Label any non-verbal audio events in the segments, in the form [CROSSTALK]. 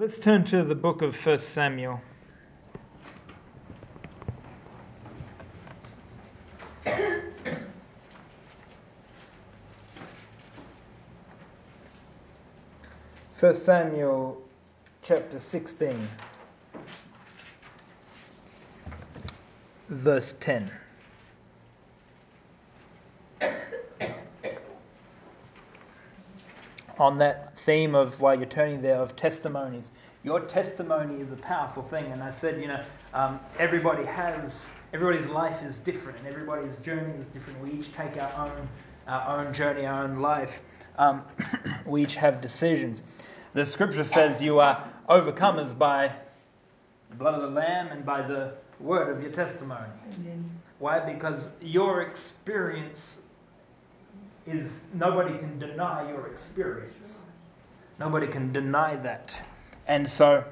Let's turn to the book of 1 Samuel. First Samuel chapter 16 verse 10 on that theme of while you're turning there of testimonies. Your testimony is a powerful thing. And i said you know um, everybody has everybody's life is different. And everybody's journey is different. We each take our own our own journey our own life. Um, [CLEARS THROAT] we each have decisions. The scripture says you are overcomers by the blood of the lamb and by the word of your testimony. Amen. why? Because your experience is nobody can deny your experience. Nobody can deny that. And so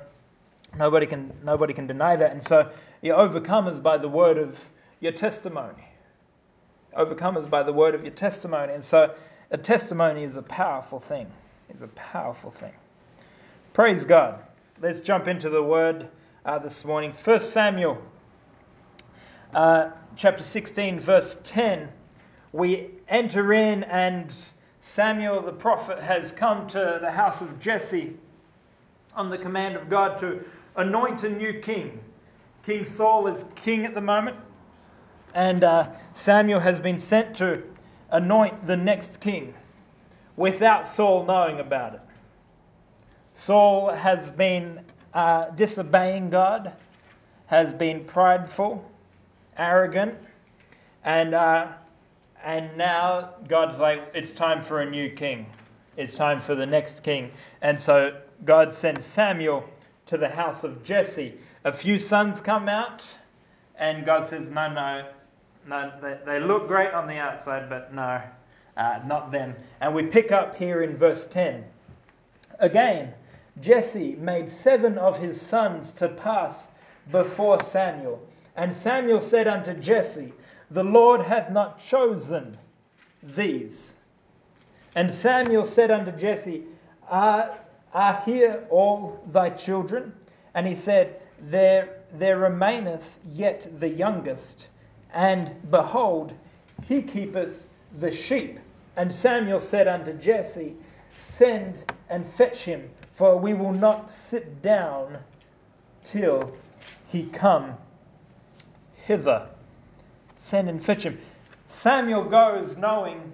nobody can nobody can deny that. And so you're overcomers by the word of your testimony. Overcomers by the word of your testimony. And so a testimony is a powerful thing. It's a powerful thing. Praise God. Let's jump into the word uh, this morning. First Samuel uh, chapter 16, verse 10 we enter in, and Samuel the prophet has come to the house of Jesse on the command of God to anoint a new king. King Saul is king at the moment, and uh, Samuel has been sent to anoint the next king without Saul knowing about it. Saul has been uh, disobeying God, has been prideful, arrogant, and uh, and now God's like, it's time for a new king. It's time for the next king. And so God sends Samuel to the house of Jesse. A few sons come out, and God says, no, no, no, they, they look great on the outside, but no, uh, not them. And we pick up here in verse 10. Again, Jesse made seven of his sons to pass before Samuel. And Samuel said unto Jesse, the Lord hath not chosen these. And Samuel said unto Jesse, Are, are here all thy children? And he said, There, there remaineth yet the youngest, and behold, he keepeth the sheep. And Samuel said unto Jesse, Send and fetch him, for we will not sit down till he come hither send and fetch him. Samuel goes knowing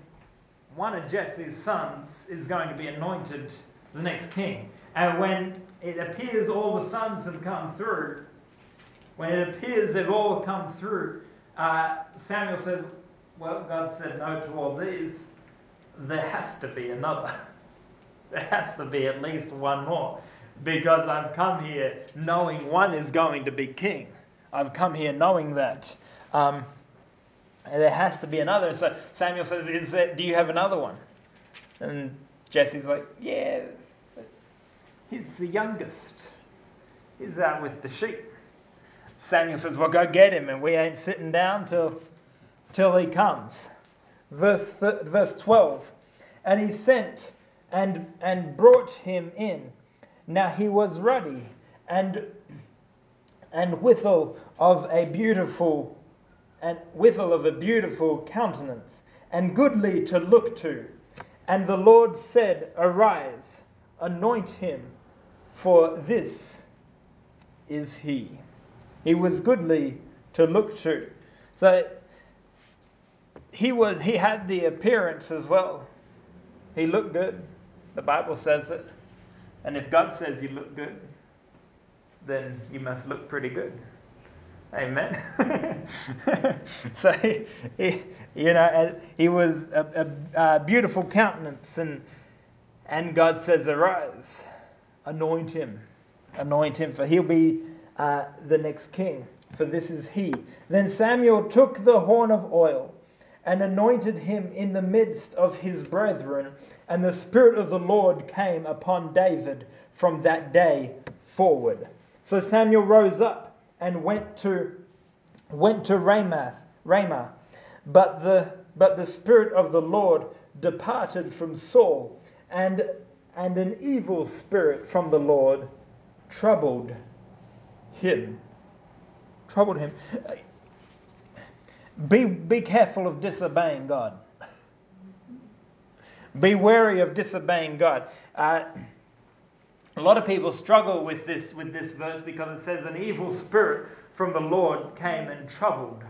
one of Jesse's sons is going to be anointed the next king. And when it appears all the sons have come through, when it appears they've all come through, uh, Samuel says, Well, God said no to all these. There has to be another. [LAUGHS] there has to be at least one more. Because I've come here knowing one is going to be king. I've come here knowing that. Um, there has to be another. So Samuel says, Is that, Do you have another one? And Jesse's like, Yeah, he's the youngest. He's out with the sheep. Samuel says, Well, go get him, and we ain't sitting down till, till he comes. Verse, th- verse 12. And he sent and, and brought him in. Now he was ruddy and, and withal of a beautiful and withal of a beautiful countenance, and goodly to look to. And the Lord said, Arise, anoint him, for this is he. He was goodly to look to. So he was he had the appearance as well. He looked good. The Bible says it. And if God says you look good, then you must look pretty good. Amen. [LAUGHS] so he, he, you know, he was a, a, a, beautiful countenance, and and God says, "Arise, anoint him, anoint him, for he'll be uh, the next king. For this is he." Then Samuel took the horn of oil and anointed him in the midst of his brethren, and the spirit of the Lord came upon David from that day forward. So Samuel rose up and went to went to Ramath, Ramah. But the but the spirit of the Lord departed from Saul, and and an evil spirit from the Lord troubled him. Troubled him. Be, be careful of disobeying God. Be wary of disobeying God. Uh, a lot of people struggle with this with this verse because it says an evil spirit from the Lord came and troubled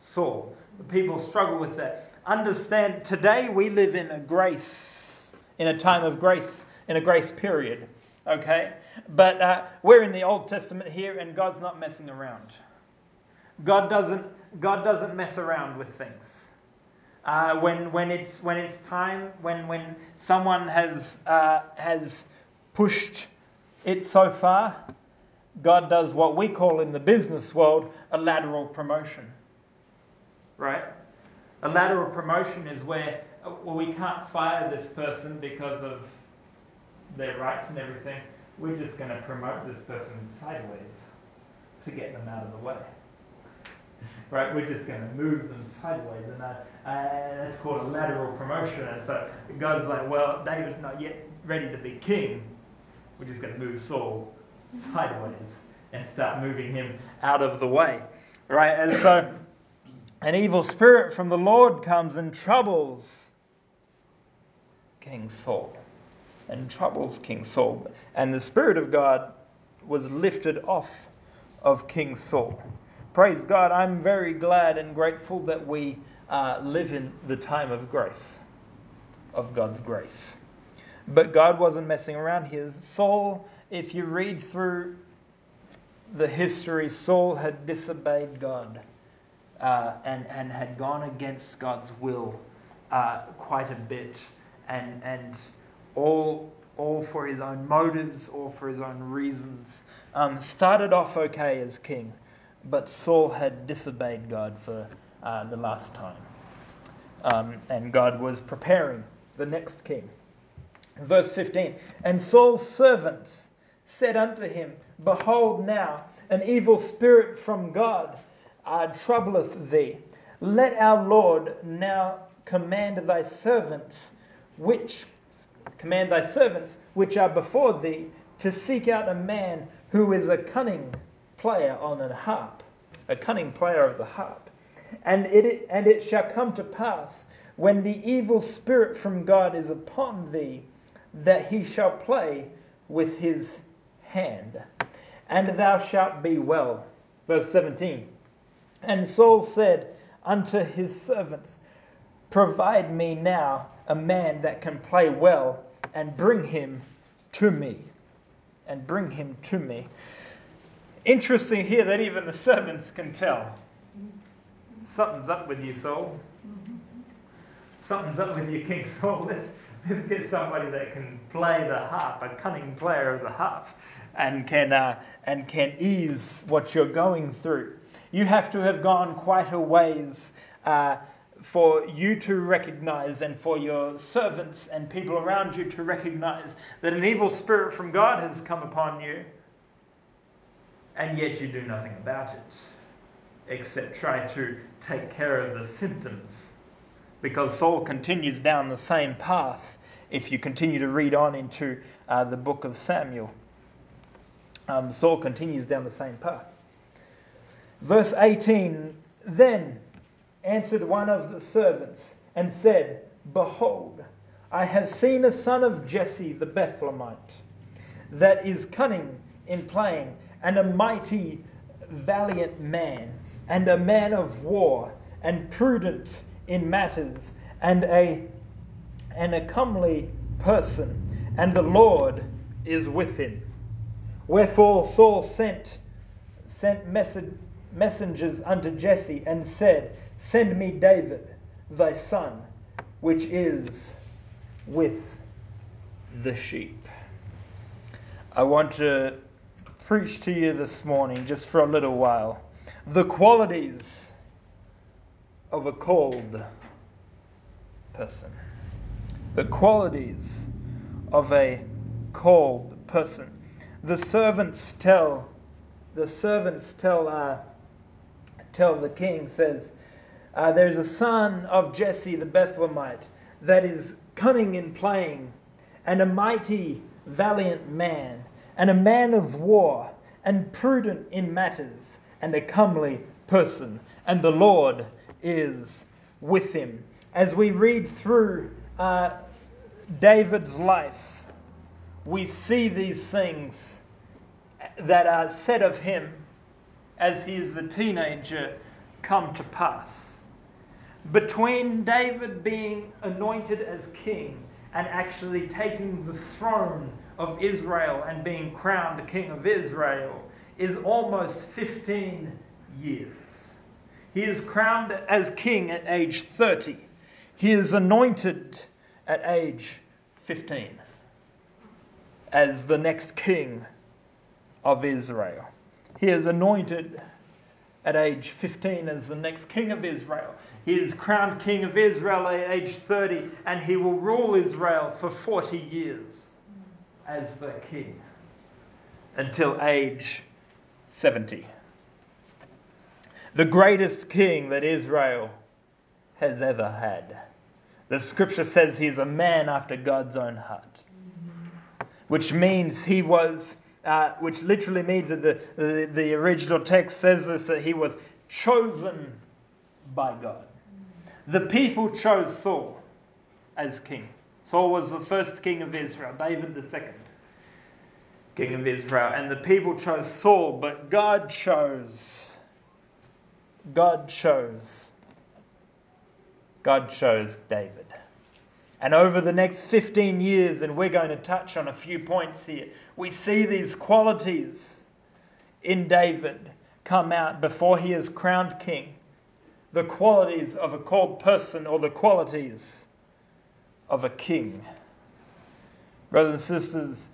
Saul. People struggle with that. Understand today we live in a grace, in a time of grace, in a grace period. Okay? But uh, we're in the Old Testament here and God's not messing around. God doesn't God doesn't mess around with things. Uh, when, when, it's, when it's time, when, when someone has, uh, has pushed it so far, God does what we call in the business world a lateral promotion. Right? A lateral promotion is where well, we can't fire this person because of their rights and everything. We're just going to promote this person sideways to get them out of the way right? We're just going to move them sideways, and uh, that's called a lateral promotion. And so God's like, well, David's not yet ready to be king. We're just going to move Saul sideways and start moving him out of the way, right? And so an evil spirit from the Lord comes and troubles King Saul. And troubles King Saul. And the Spirit of God was lifted off of King Saul. Praise God, I'm very glad and grateful that we uh, live in the time of grace, of God's grace. But God wasn't messing around here. Saul, if you read through the history, Saul had disobeyed God uh, and, and had gone against God's will uh, quite a bit, and, and all, all for his own motives, all for his own reasons. Um, started off okay as king but Saul had disobeyed God for uh, the last time. Um, and God was preparing the next king. Verse 15 And Saul's servants said unto him, Behold, now an evil spirit from God uh, troubleth thee. Let our Lord now command thy servants, which command thy servants which are before thee, to seek out a man who is a cunning player on a harp, a cunning player of the harp. And it, and it shall come to pass, when the evil spirit from God is upon thee, that he shall play with his hand, and thou shalt be well. Verse 17. And Saul said unto his servants, Provide me now a man that can play well, and bring him to me. And bring him to me. Interesting here that even the servants can tell. Something's up with you, Saul. Something's up with you, King Saul. Let's [LAUGHS] get somebody that can play the harp, a cunning player of the harp, and can, uh, and can ease what you're going through. You have to have gone quite a ways uh, for you to recognize and for your servants and people around you to recognize that an evil spirit from God has come upon you and yet you do nothing about it except try to take care of the symptoms. Because Saul continues down the same path if you continue to read on into uh, the book of Samuel. Um, Saul continues down the same path. Verse 18 Then answered one of the servants and said, Behold, I have seen a son of Jesse the Bethlehemite that is cunning in playing and a mighty, valiant man, and a man of war, and prudent in matters, and a, and a comely person, and the Lord is with him. Wherefore Saul sent, sent messengers unto Jesse, and said, Send me David, thy son, which is with the sheep. I want to preach to you this morning, just for a little while, the qualities of a called person. The qualities of a called person. The servants tell, the servants tell, uh, tell the king, says, uh, There's a son of Jesse the Bethlehemite that is cunning in playing, and a mighty, valiant man and a man of war, and prudent in matters, and a comely person, and the Lord is with him. As we read through uh, David's life, we see these things that are said of him as he is a teenager come to pass. Between David being anointed as king and actually taking the throne of Israel and being crowned king of Israel is almost 15 years. He is crowned as king at age 30. He is anointed at age 15 as the next king of Israel. He is anointed at age 15 as the next king of Israel. He is crowned king of Israel at age 30, and he will rule Israel for 40 years as the king until age 70. The greatest king that Israel has ever had. The scripture says he's a man after God's own heart, which means he was, uh, which literally means that the, the, the original text says this that he was chosen by God. The people chose Saul as king. Saul was the first king of Israel, David the second king of Israel. And the people chose Saul, but God chose. God chose. God chose David. And over the next 15 years, and we're going to touch on a few points here, we see these qualities in David come out before he is crowned king. The qualities of a called person or the qualities of a king. Brothers and sisters,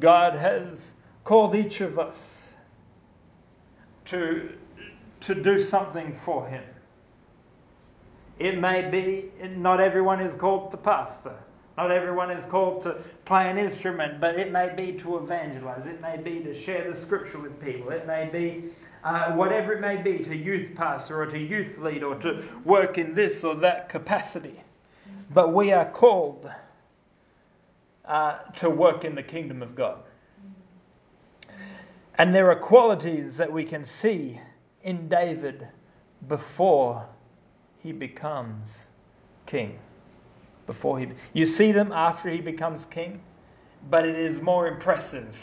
God has called each of us to, to do something for Him. It may be, not everyone is called to pastor. Not everyone is called to play an instrument, but it may be to evangelize. It may be to share the scripture with people. It may be uh, whatever it may be to youth pastor or to youth lead or to work in this or that capacity. But we are called uh, to work in the kingdom of God. And there are qualities that we can see in David before he becomes king. Before he, you see them after he becomes king, but it is more impressive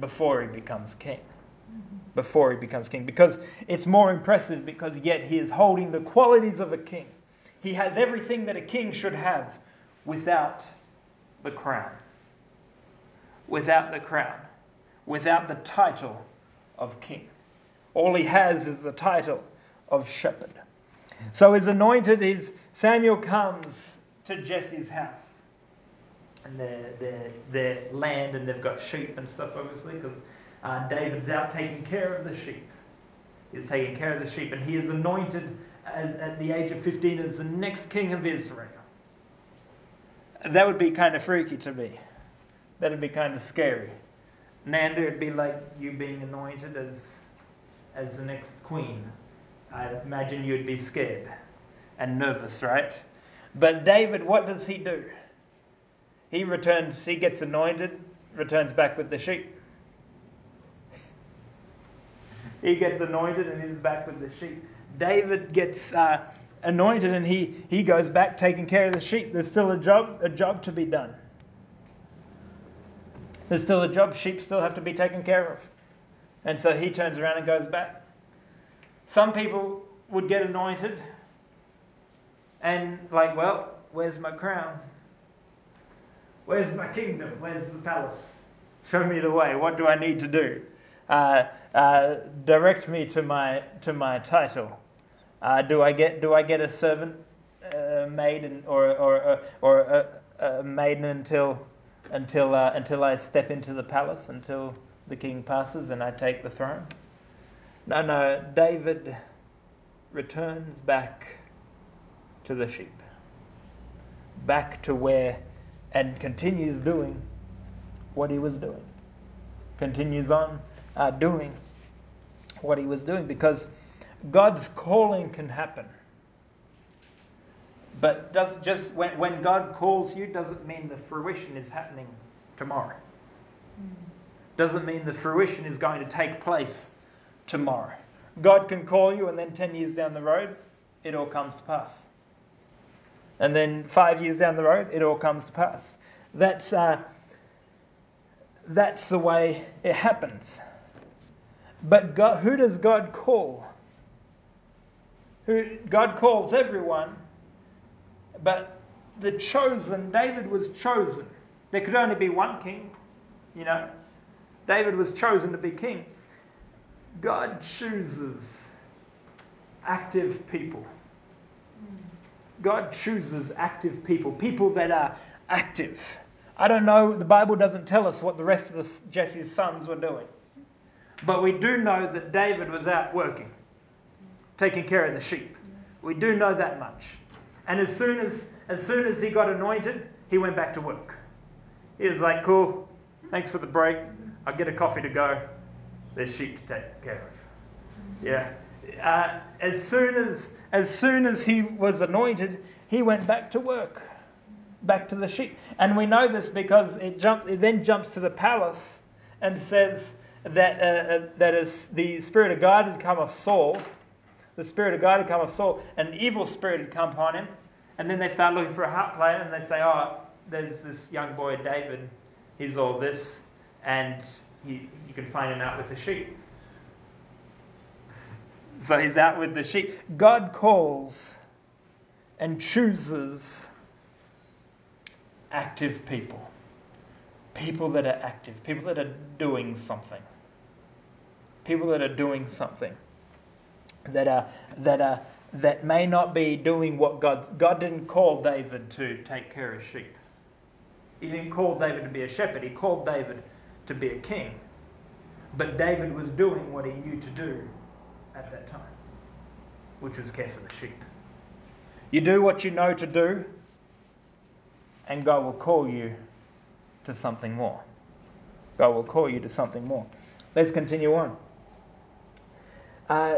before he becomes king. Before he becomes king, because it's more impressive because yet he is holding the qualities of a king. He has everything that a king should have without the crown. Without the crown. Without the title of king. All he has is the title of shepherd. So he's anointed, his Samuel comes to Jesse's house. And their, their, their land, and they've got sheep and stuff, obviously, because uh, David's out taking care of the sheep. He's taking care of the sheep, and he is anointed as, at the age of 15 as the next king of Israel. That would be kind of freaky to me. That'd be kind of scary. Nanda, it'd be like you being anointed as, as the next queen. I imagine you'd be scared and nervous, right? But David, what does he do? He returns, he gets anointed, returns back with the sheep. he gets anointed and he's back with the sheep. David gets uh, anointed and he, he goes back taking care of the sheep. There's still a job, a job to be done. There's still a job. Sheep still have to be taken care of. And so he turns around and goes back. Some people would get anointed and, like, well, where's my crown? Where's my kingdom? Where's the palace? Show me the way. What do I need to do? Uh, uh, direct me to my to my title. Uh, do I get do I get a servant uh, maid or or uh, or a, a, maiden until until uh, until I step into the palace until the king passes and I take the throne? No, no. David returns back to the sheep, back to where, and continues doing what he was doing. Continues on uh, doing what he was doing because God's calling can happen. But does just when, when God calls you doesn't mean the fruition is happening tomorrow. Doesn't mean the fruition is going to take place tomorrow. God can call you, and then 10 years down the road, it all comes to pass. And then five years down the road, it all comes to pass. That's, uh, that's the way it happens. But God, who does God call? Who, God calls everyone, but the chosen, David was chosen. There could only be one king, you know. David was chosen to be king. God chooses active people. God chooses active people, people that are active. I don't know, the Bible doesn't tell us what the rest of the, Jesse's sons were doing. But we do know that David was out working, taking care of the sheep. We do know that much. And as soon as, as soon as he got anointed, he went back to work. He was like, cool, thanks for the break. I'll get a coffee to go. There's sheep to take care of. Yeah. Uh, as soon as as soon as he was anointed, he went back to work, back to the sheep. And we know this because it, jump, it then jumps to the palace and says that, uh, uh, that is, the Spirit of God had come off Saul. The Spirit of God had come off Saul. An evil spirit had come upon him. And then they start looking for a harp player and they say, oh, there's this young boy, David. He's all this. And he, you can find him out with the sheep. So he's out with the sheep. God calls and chooses active people. People that are active, people that are doing something. People that are doing something. That are that are that may not be doing what God's God didn't call David to take care of sheep. He didn't call David to be a shepherd, he called David to be a king. But David was doing what he knew to do at that time, which was care for the sheep. You do what you know to do, and God will call you to something more. God will call you to something more. Let's continue on. Uh,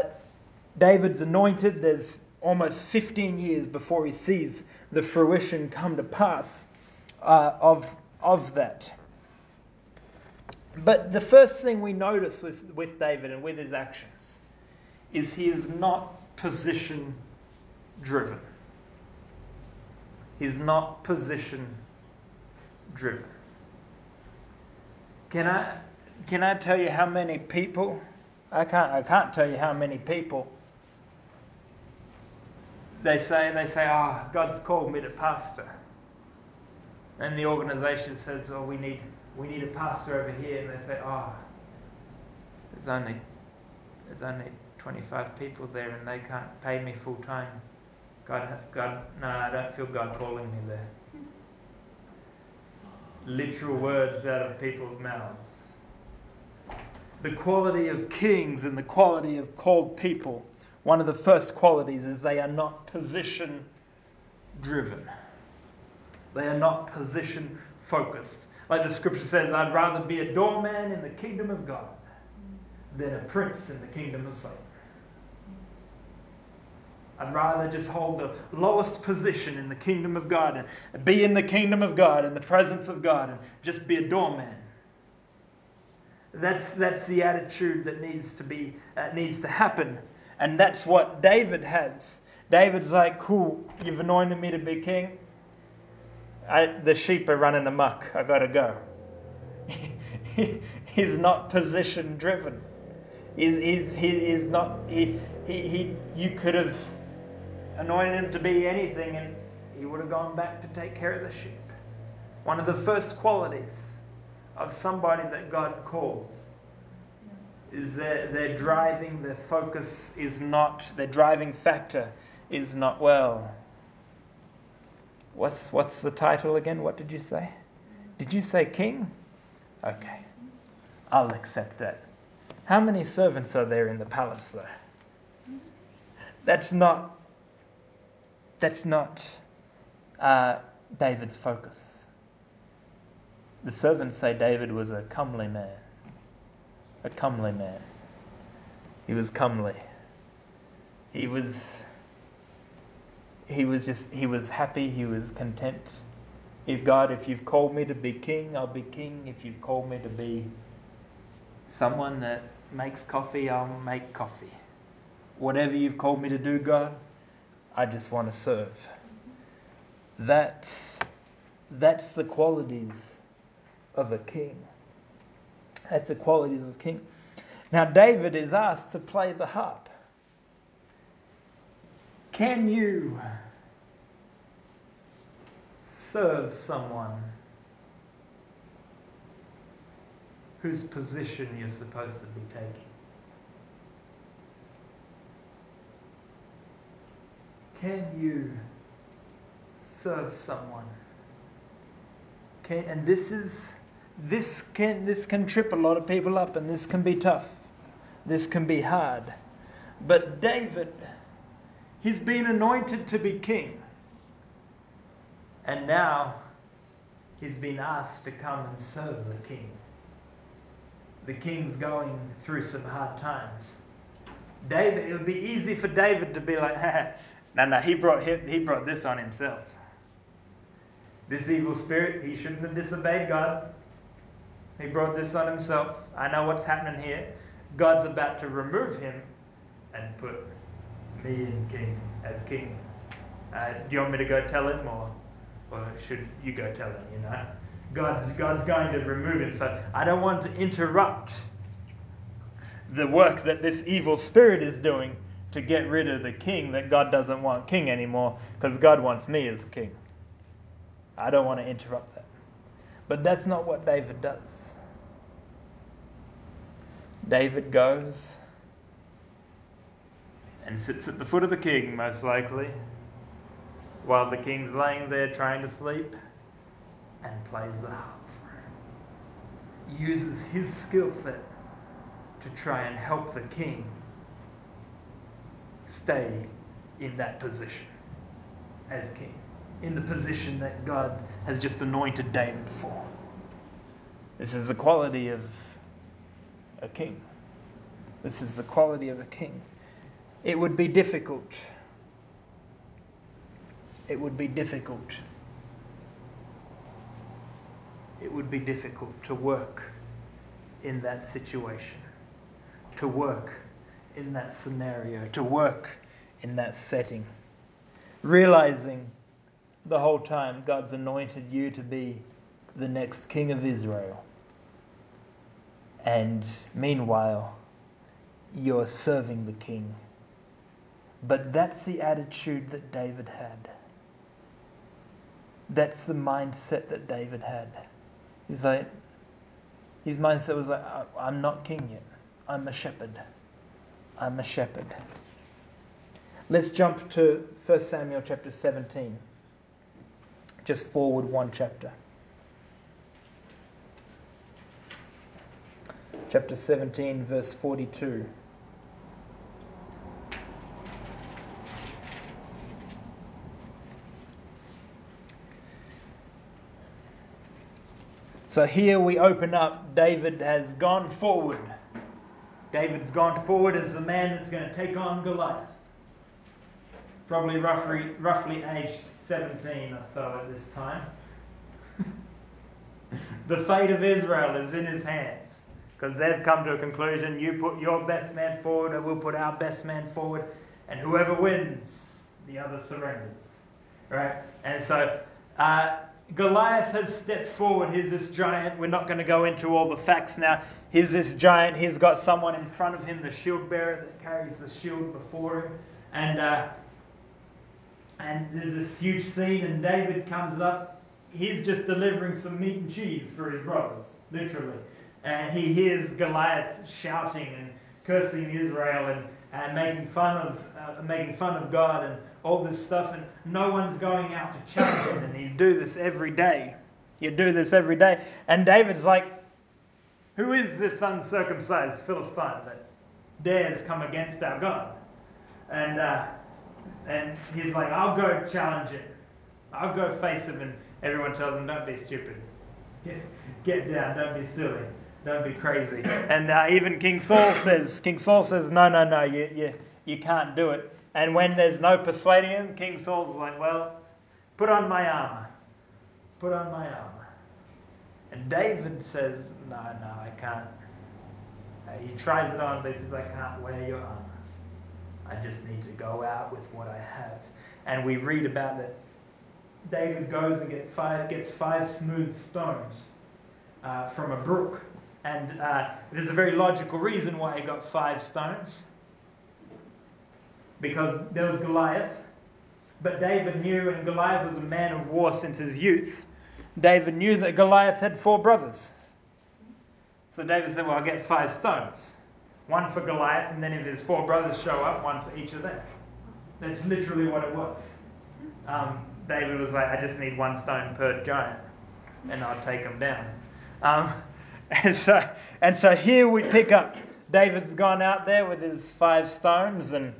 David's anointed. There's almost 15 years before he sees the fruition come to pass uh, of, of that. But the first thing we notice with, with David and with his actions is he is not position driven. He's not position driven. Can I can I tell you how many people I can't I can't tell you how many people they say they say, Oh, God's called me to pastor. And the organization says, Oh, we need we need a pastor over here and they say, Oh, there's only there's only 25 people there and they can't pay me full time. God, God, no, I don't feel God calling me there. Literal words out of people's mouths. The quality of kings and the quality of called people, one of the first qualities is they are not position driven. They are not position focused. Like the scripture says, I'd rather be a doorman in the kingdom of God than a prince in the kingdom of Satan. I'd rather just hold the lowest position in the kingdom of God and be in the kingdom of God, in the presence of God, and just be a doorman. That's, that's the attitude that needs to be uh, needs to happen, and that's what David has. David's like, "Cool, you've anointed me to be king. I, the sheep are running amok. I gotta go." [LAUGHS] he's not position driven. He's, he's, he is not. He, he, he, you could have anointed him to be anything, and he would have gone back to take care of the sheep. One of the first qualities of somebody that God calls is that their driving, their focus is not, their driving factor is not well. What's, what's the title again? What did you say? Did you say king? Okay. I'll accept that. How many servants are there in the palace, though? That's not that's not uh, David's focus. The servants say David was a comely man. A comely man. He was comely. He was he was just he was happy, he was content. If God, if you've called me to be king, I'll be king. If you've called me to be someone that makes coffee, I'll make coffee. Whatever you've called me to do, God, I just want to serve. That's, that's the qualities of a king. That's the qualities of a king. Now, David is asked to play the harp. Can you serve someone whose position you're supposed to be taking? Can you serve someone? Can, and this is this can this can trip a lot of people up and this can be tough. This can be hard. But David, he's been anointed to be king. And now he's been asked to come and serve the king. The king's going through some hard times. David, it would be easy for David to be like, [LAUGHS] no, no, he brought, he, he brought this on himself. This evil spirit, he shouldn't have disobeyed God. He brought this on himself. I know what's happening here. God's about to remove him and put me and king as king. Uh, do you want me to go tell him, or, or should you go tell him? You know, God's God's going to remove him. So I don't want to interrupt the work that this evil spirit is doing to get rid of the king that God doesn't want king anymore, because God wants me as king. I don't want to interrupt that. But that's not what David does. David goes and sits at the foot of the king, most likely, while the king's laying there trying to sleep, and plays the harp for him. Uses his skill set to try and help the king stay in that position as king, in the position that God has just anointed David for. This is the quality of a king. This is the quality of a king. It would be difficult. It would be difficult. It would be difficult to work in that situation, to work in that scenario, to work in that setting. Realizing the whole time God's anointed you to be the next king of Israel. And meanwhile, you're serving the king. But that's the attitude that David had. That's the mindset that David had. He's like, his mindset was like, I'm not king yet. I'm a shepherd. I'm a shepherd. Let's jump to 1 Samuel chapter 17. Just forward one chapter. Chapter 17, verse 42. So here we open up. David has gone forward. David's gone forward as the man that's going to take on Goliath. Probably roughly, roughly aged 17 or so at this time. [LAUGHS] the fate of Israel is in his hands because they've come to a conclusion. You put your best man forward, and we'll put our best man forward, and whoever wins, the other surrenders. Right? And so uh, Goliath has stepped forward. Here's this giant. We're not going to go into all the facts now. Here's this giant. He's got someone in front of him, the shield bearer that carries the shield before him. And, uh, and there's this huge scene, and David comes up. He's just delivering some meat and cheese for his brothers, literally. And he hears Goliath shouting and cursing Israel and, and making fun of uh, making fun of God and all this stuff, and no one's going out to challenge him. And you do this every day. You do this every day. And David's like, Who is this uncircumcised Philistine that dares come against our God? And, uh, and he's like, I'll go challenge him. I'll go face him. And everyone tells him, Don't be stupid. Get, get down. Don't be silly. Don't be crazy. And uh, even King Saul says, King Saul says, No, no, no, you, you, you can't do it. And when there's no persuading him, King Saul's like, well, put on my armor. Put on my armor. And David says, no, no, I can't. Uh, he tries it on, but he says, I can't wear your armor. I just need to go out with what I have. And we read about that David goes and get five, gets five smooth stones uh, from a brook. And uh, there's a very logical reason why he got five stones. Because there was Goliath, but David knew, and Goliath was a man of war since his youth. David knew that Goliath had four brothers. So David said, Well, I'll get five stones. One for Goliath, and then if his four brothers show up, one for each of them. That's literally what it was. Um, David was like, I just need one stone per giant, and I'll take them down. Um, [LAUGHS] and so, and so here we pick up. David's gone out there with his five stones, and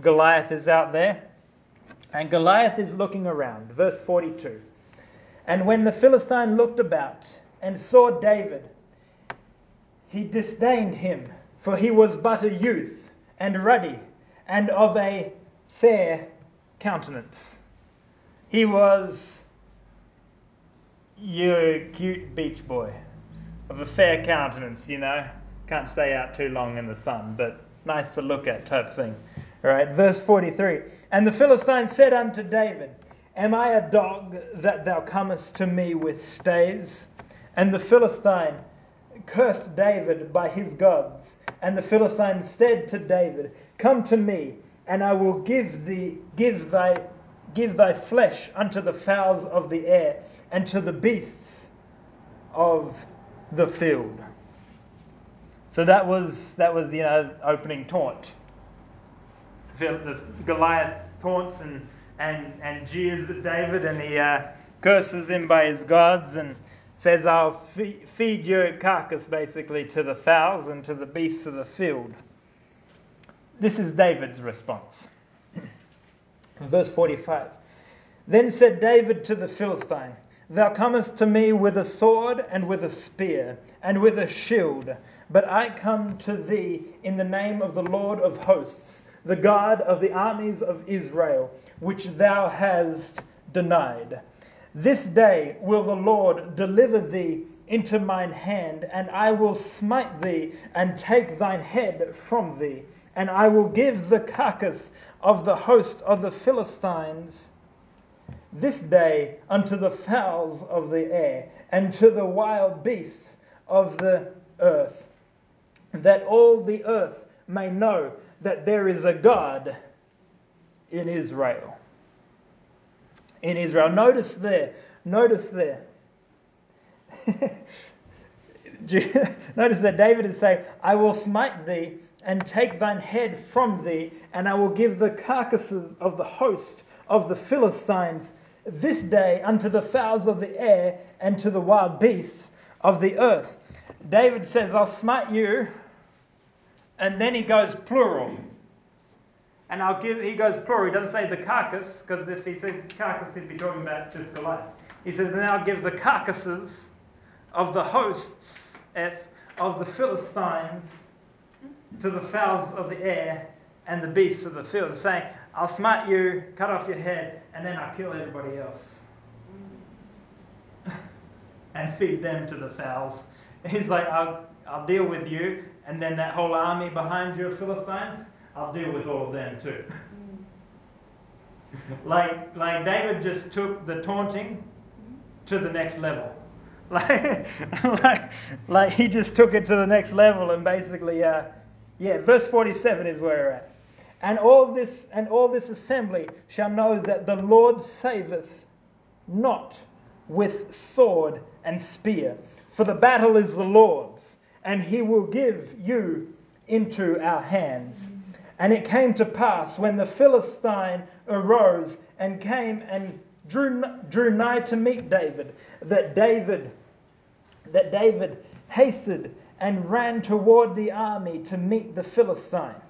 Goliath is out there. And Goliath is looking around. Verse 42. And when the Philistine looked about and saw David, he disdained him, for he was but a youth and ruddy and of a fair countenance. He was your cute beach boy of a fair countenance, you know. Can't stay out too long in the sun, but nice to look at type thing. All right, verse 43. And the Philistine said unto David, Am I a dog that thou comest to me with staves? And the Philistine cursed David by his gods. And the Philistine said to David, Come to me, and I will give thee give thy give thy flesh unto the fowls of the air, and to the beasts of the field. So that was that was the know, opening taunt. The Goliath taunts and and and jeers at David, and he uh, curses him by his gods, and says, "I'll feed your carcass basically to the fowls and to the beasts of the field." This is David's response. [CLEARS THROAT] Verse 45. Then said David to the Philistine, Thou comest to me with a sword and with a spear and with a shield, but I come to thee in the name of the Lord of hosts, the God of the armies of Israel, which thou hast denied. This day will the Lord deliver thee into mine hand, and I will smite thee and take thine head from thee, and I will give the carcass of the host of the Philistines this day unto the fowls of the air and to the wild beasts of the earth, that all the earth may know that there is a God in Israel. In Israel. Notice there, notice there. [LAUGHS] [LAUGHS] notice that David is saying, I will smite thee and take thine head from thee, and I will give the carcasses of the host of the Philistines this day unto the fowls of the air and to the wild beasts of the earth. David says, I'll smite you. And then he goes plural. And I'll give, he goes plural. He doesn't say the carcass, because if he said carcass, he'd be talking about just Goliath. He says, and I'll give the carcasses of the hosts of the Philistines to the fowls of the air and the beasts of the field, saying, I'll smite you, cut off your head, and then I'll kill everybody else. [LAUGHS] and feed them to the fowls. [LAUGHS] He's like, I'll, I'll deal with you, and then that whole army behind you of Philistines, I'll deal with all of them too. like, like David just took the taunting to the next level. Like, [LAUGHS] like, like he just took it to the next level and basically, uh, yeah, verse 47 is where we're at. And all this and all this assembly shall know that the Lord saveth not with sword and spear, for the battle is the Lord's, and he will give you into our hands. And it came to pass when the Philistine arose and came and drew, drew nigh to meet David, that David that David hasted and ran toward the army to meet the Philistine.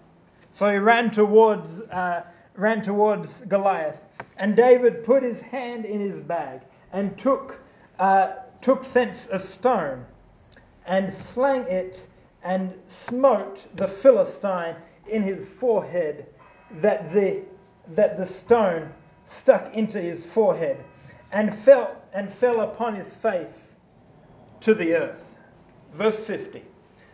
So he ran towards, uh, ran towards Goliath. And David put his hand in his bag and took, uh, took thence a stone and slang it and smote the Philistine in his forehead, that the, that the stone stuck into his forehead and fell, and fell upon his face to the earth. Verse 50.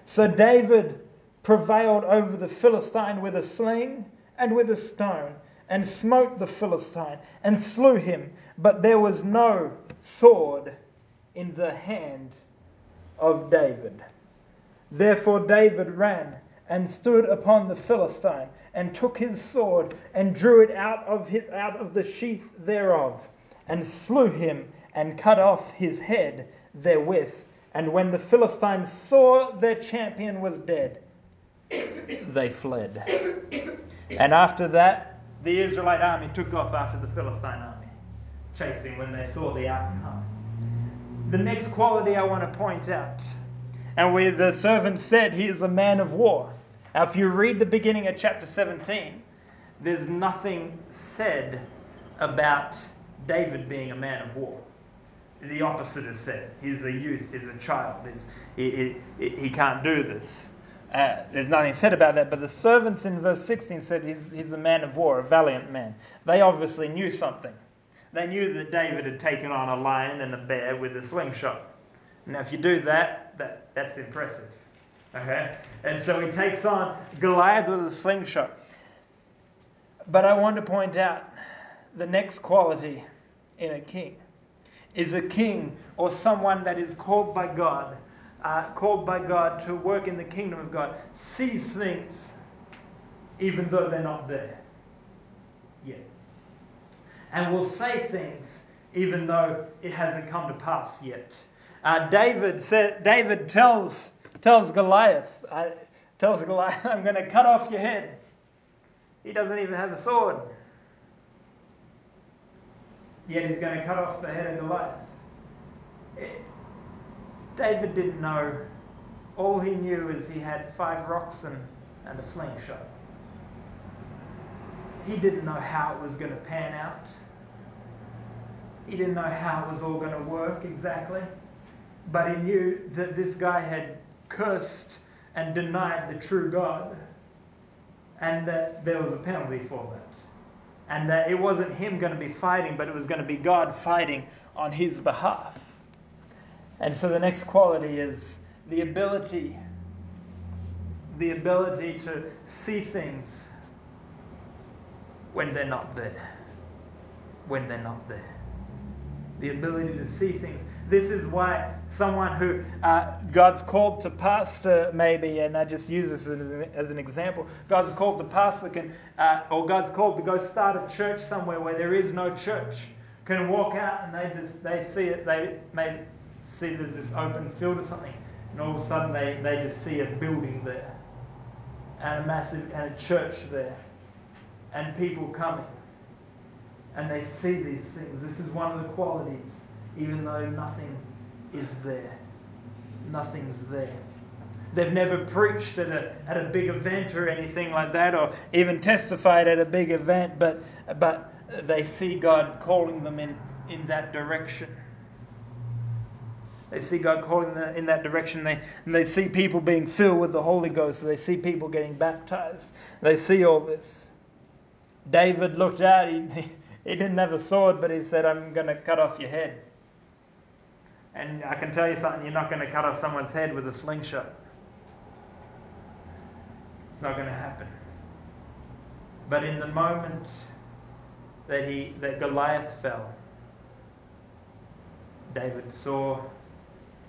So David prevailed over the Philistine with a sling and with a stone, and smote the Philistine, and slew him. But there was no sword in the hand of David. Therefore David ran and stood upon the Philistine, and took his sword, and drew it out of, his, out of the sheath thereof, and slew him, and cut off his head therewith. And when the Philistines saw their champion was dead, they fled. And after that, the Israelite army took off after the Philistine army, chasing when they saw the outcome. The next quality I want to point out, and where the servant said he is a man of war. Now, if you read the beginning of chapter 17, there's nothing said about David being a man of war. The opposite is said. He's a youth, he's a child, he's, he, he, he can't do this. Uh, there's nothing said about that, but the servants in verse 16 said he's, he's a man of war, a valiant man. They obviously knew something. They knew that David had taken on a lion and a bear with a slingshot. Now, if you do that, that that's impressive. Okay? And so he takes on Goliath with a slingshot. But I want to point out the next quality in a king is a king or someone that is called by God, uh, called by God to work in the kingdom of God, sees things even though they're not there yet. And will say things even though it hasn't come to pass yet. Uh, David said, David tells tells Goliath, uh, tells Goliath, [LAUGHS] I'm going to cut off your head. He doesn't even have a sword. Yet he's going to cut off the head of Goliath. It, eh, David didn't know. All he knew is he had five rocks and, and a slingshot. He didn't know how it was going to pan out. He didn't know how it was all going to work exactly. But he knew that this guy had cursed and denied the true God, and that there was a penalty for that. And that it wasn't him going to be fighting, but it was going to be God fighting on his behalf. And so the next quality is the ability the ability to see things when they're not there. When they're not there. The ability to see things. This is why someone who uh, God's called to pastor, maybe, and I just use this as an, as an example, God's called to pastor can, uh, or God's called to go start a church somewhere where there is no church, can walk out and they just they see it, they may see there's this open field or something, and all of a sudden they, they just see a building there, and a massive and a church there, and people coming, and they see these things. This is one of the qualities even though nothing is there. Nothing's there. They've never preached at a, at a big event or anything like that, or even testified at a big event, but, but they see God calling them in, in that direction. They see God calling them in that direction. They, and they see people being filled with the Holy Ghost. They see people getting baptized. They see all this. David looked out. He, he didn't have a sword, but he said, I'm going to cut off your head. And I can tell you something, you're not going to cut off someone's head with a slingshot. It's not going to happen. But in the moment that he that Goliath fell, David saw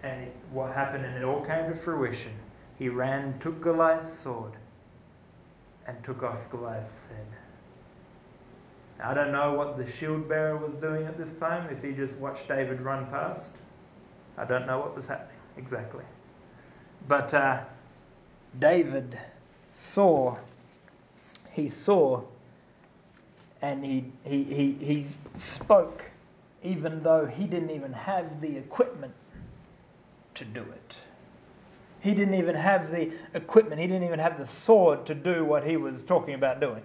and it, what happened and it all came to fruition. He ran, took Goliath's sword, and took off Goliath's head. I don't know what the shield bearer was doing at this time, if he just watched David run past. I don't know what was happening exactly. But uh, David saw, he saw, and he, he, he, he spoke, even though he didn't even have the equipment to do it. He didn't even have the equipment, he didn't even have the sword to do what he was talking about doing.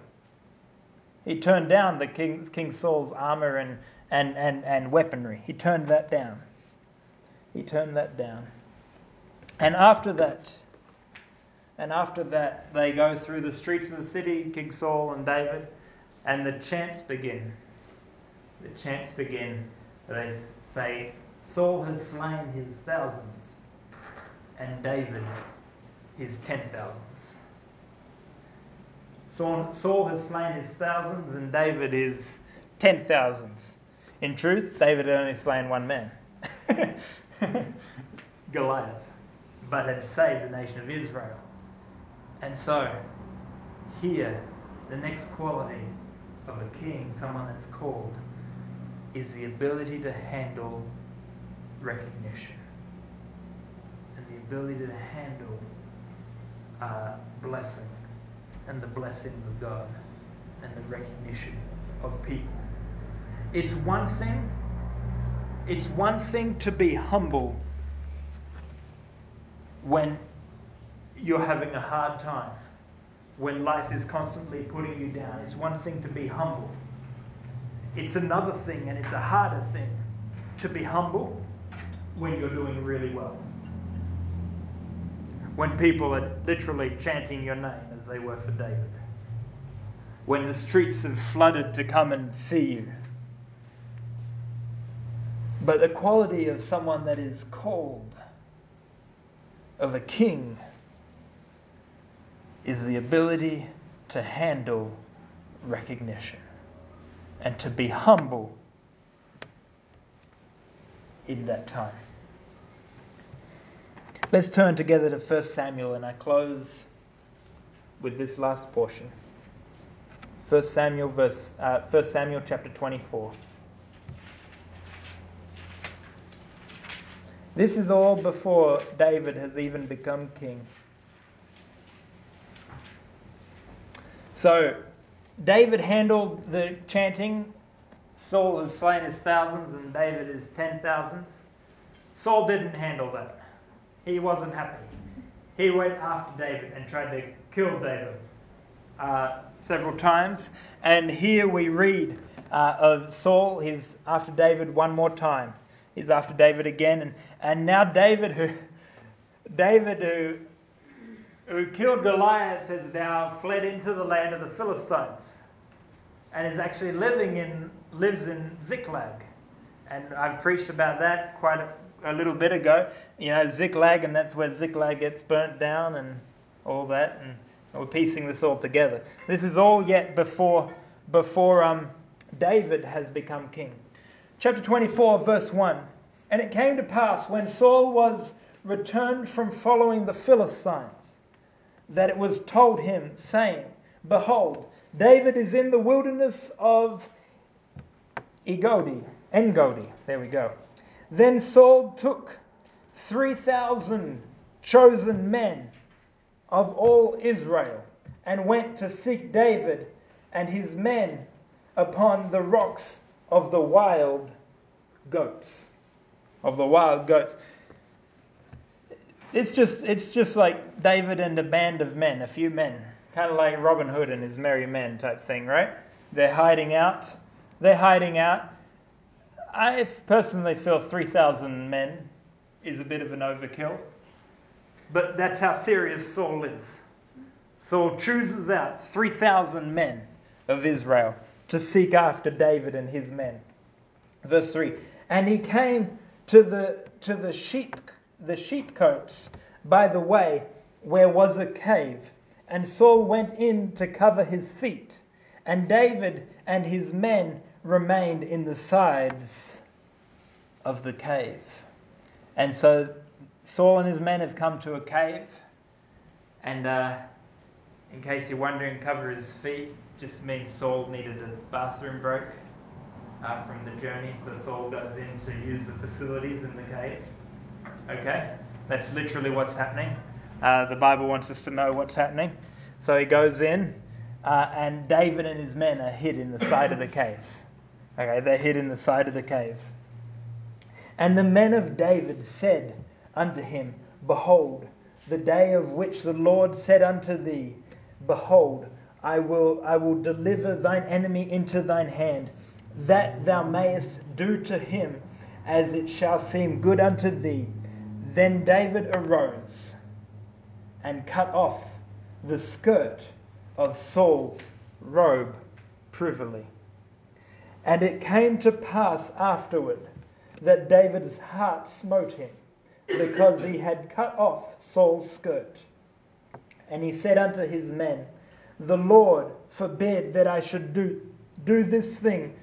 He turned down the King, King Saul's armor and, and, and, and weaponry. He turned that down. He turned that down. And after that, and after that, they go through the streets of the city, King Saul and David, and the chants begin. The chants begin. They say, Saul has slain his thousands, and David his ten thousands. Saul has slain his thousands, and David is ten thousands. In truth, David had only slain one man, [LAUGHS] Goliath, but had saved the nation of Israel. And so, here, the next quality of a king, someone that's called, is the ability to handle recognition and the ability to handle uh, blessing and the blessings of God and the recognition of people. It's one thing, it's one thing to be humble when you're having a hard time, when life is constantly putting you down. It's one thing to be humble. It's another thing, and it's a harder thing, to be humble when you're doing really well. When people are literally chanting your name as they were for David. When the streets have flooded to come and see you. But the quality of someone that is called, of a king, is the ability to handle recognition and to be humble in that time. Let's turn together to 1 Samuel and I close with this last portion. 1 Samuel verse uh, 1 Samuel chapter 24. This is all before David has even become king. So, David handled the chanting. Saul has slain his thousands and David his ten thousands. Saul didn't handle that. He wasn't happy. He went after David and tried to kill David uh, several times. And here we read uh, of Saul. He's after David one more time. He's after David again. And, and now David, who [LAUGHS] David, who who killed Goliath, has now fled into the land of the Philistines and is actually living in lives in Ziklag. And I've preached about that quite a, a little bit ago. You know, Ziklag, and that's where Ziklag gets burnt down and all that. And we're piecing this all together. This is all yet before before um, David has become king. Chapter 24, verse 1. And it came to pass when Saul was returned from following the Philistines that it was told him, saying, Behold, David is in the wilderness of Egodi. Engedi. There we go. Then Saul took 3,000 chosen men of all Israel and went to seek David and his men upon the rocks of the wild goats. Of the wild goats it's just it's just like David and a band of men, a few men, kind of like Robin Hood and his merry men type thing, right? They're hiding out. They're hiding out. I personally feel 3,000 men is a bit of an overkill, but that's how serious Saul is. Saul chooses out 3,000 men of Israel to seek after David and his men. Verse 3 And he came to the, to the sheep the sheepcotes by the way where was a cave. And Saul went in to cover his feet, and David and his men remained in the sides of the cave. And so Saul and his men have come to a cave, and uh, in case you're wondering, cover his feet just means Saul needed a bathroom break uh, from the journey, so Saul goes in to use the facilities in the cave. Okay? That's literally what's happening. Uh, the Bible wants us to know what's happening. So he goes in, uh, and David and his men are hid in the side of the caves. Okay, they're hid in the side of the caves. And the men of David said unto him, Behold, the day of which the Lord said unto thee, Behold, I will, I will deliver thine enemy into thine hand, that thou mayest do to him as it shall seem good unto thee. Then David arose and cut off the skirt of Saul's robe privily. And it came to pass afterward that David's heart smote him because he had cut off Saul's skirt. And he said unto his men, The Lord forbid that I should do, do this thing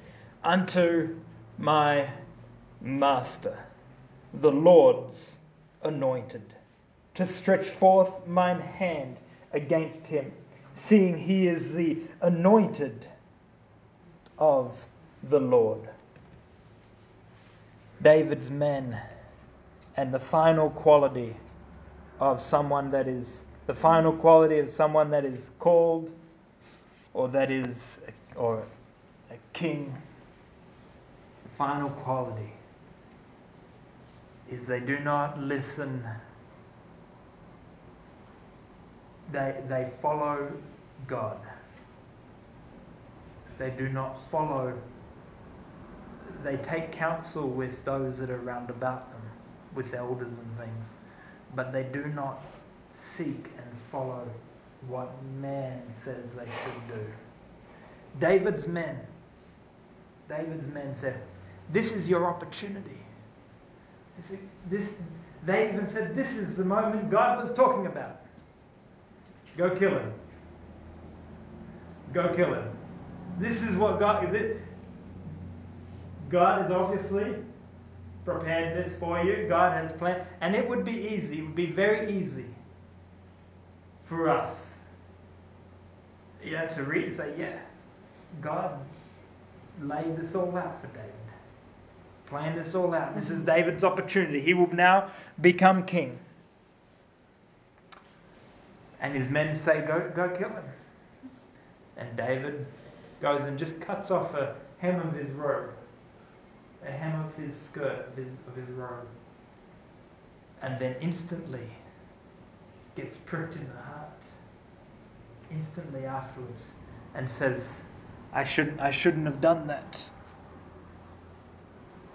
unto my master, the Lord's anointed, to stretch forth mine hand against him, seeing he is the anointed of the Lord. David's men and the final quality of someone that is the final quality of someone that is called or that is or a king the final quality is they do not listen. They they follow God. They do not follow. They take counsel with those that are round about them with elders and things but they do not seek and follow what man says they should do. David's men, David's men said, This is your opportunity. This, they even said, This is the moment God was talking about. Go kill him. Go kill him. This is what God. This, God is obviously prepared this for you. God has planned. And it would be easy, it would be very easy for us. You know, to read and say, yeah, God laid this all out for David. Planned this all out. This is mm-hmm. David's opportunity. He will now become king. And his men say, go, go kill him. And David goes and just cuts off a hem of his robe a hem of his skirt, of his, of his robe, and then instantly gets pricked in the heart, instantly afterwards, and says, I shouldn't, I shouldn't have done that.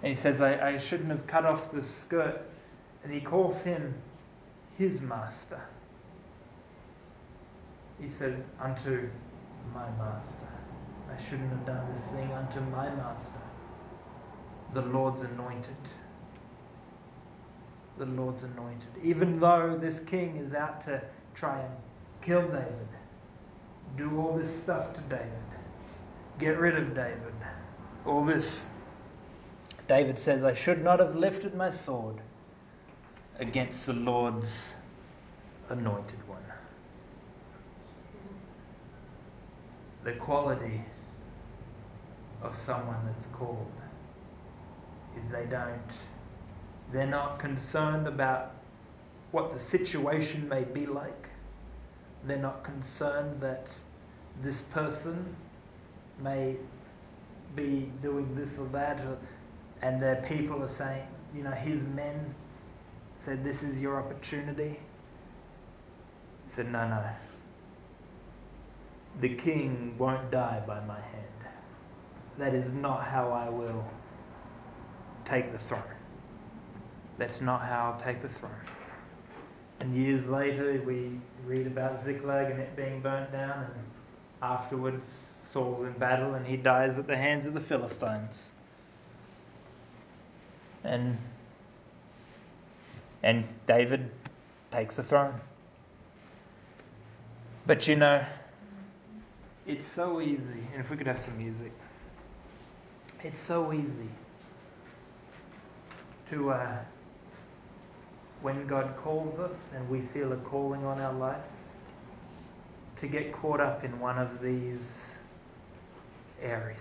And he says, I, I shouldn't have cut off the skirt. And he calls him his master. He says, Unto my master. I shouldn't have done this thing unto my master the Lord's anointed. The Lord's anointed. Even though this king is out to try and kill David, do all this stuff to David, get rid of David, all this. David says, I should not have lifted my sword against the Lord's anointed one. The quality of someone that's called is they don't, they're not concerned about what the situation may be like. They're not concerned that this person may be doing this or that, or, and their people are saying, you know, his men said, This is your opportunity. He said, No, no. The king won't die by my hand. That is not how I will take the throne. That's not how I'll take the throne. And years later, we read about Ziklag and it being burnt down, and afterwards, Saul's in battle and he dies at the hands of the Philistines. And and David takes the throne. But you know, it's so easy, and if we could have some music, it's so easy to uh, when God calls us and we feel a calling on our life, to get caught up in one of these areas.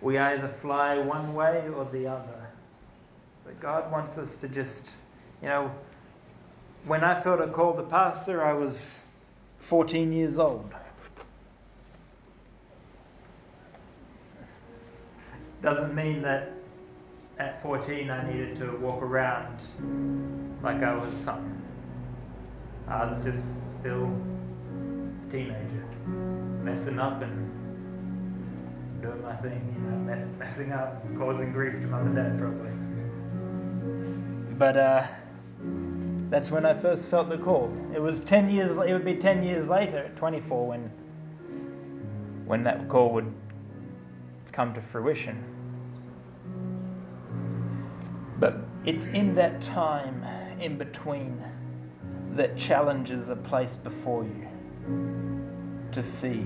We either fly one way or the other. But God wants us to just, you know, when I felt a call to pastor, I was 14 years old. Doesn't mean that at 14, I needed to walk around like I was something. I was just still a teenager, messing up and doing my thing, you know, mess, messing up, causing grief to mum and dad, probably. But uh, that's when I first felt the call. It was 10 years. It would be 10 years later, at 24, when when that call would come to fruition. But it's in that time in between that challenges are placed before you to see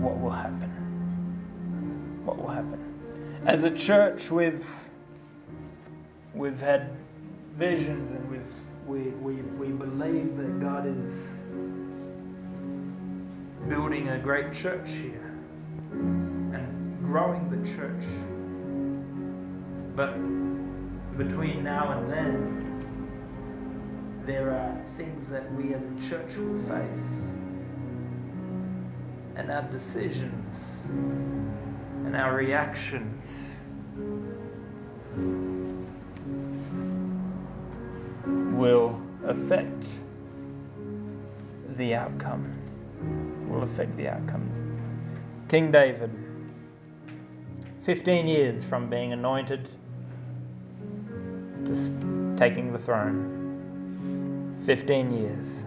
what will happen. What will happen. As a church, we've we've had visions and we've we, we, we believe that God is building a great church here and growing the church. But between now and then, there are things that we as a church will face. And our decisions and our reactions will affect the outcome. Will affect the outcome. King David, 15 years from being anointed to taking the throne. 15 years.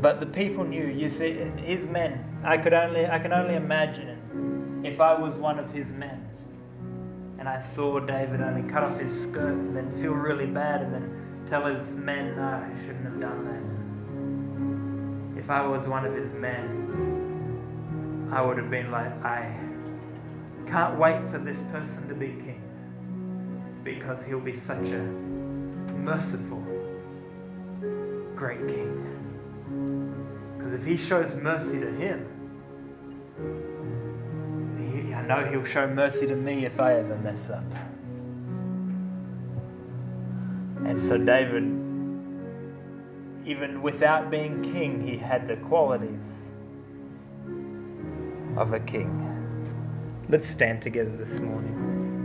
But the people knew, you see, his men, I could only I can only imagine if I was one of his men and I saw David only cut off his skirt and then feel really bad and then tell his men, no, I shouldn't have done that. If I was one of his men, I would have been like, I can't wait for this person to be king because he'll be such a merciful, great king. Because if he shows mercy to him, I know he'll show mercy to me if I ever mess up. And so David, even without being king, he had the qualities of a king. Let's stand together this morning.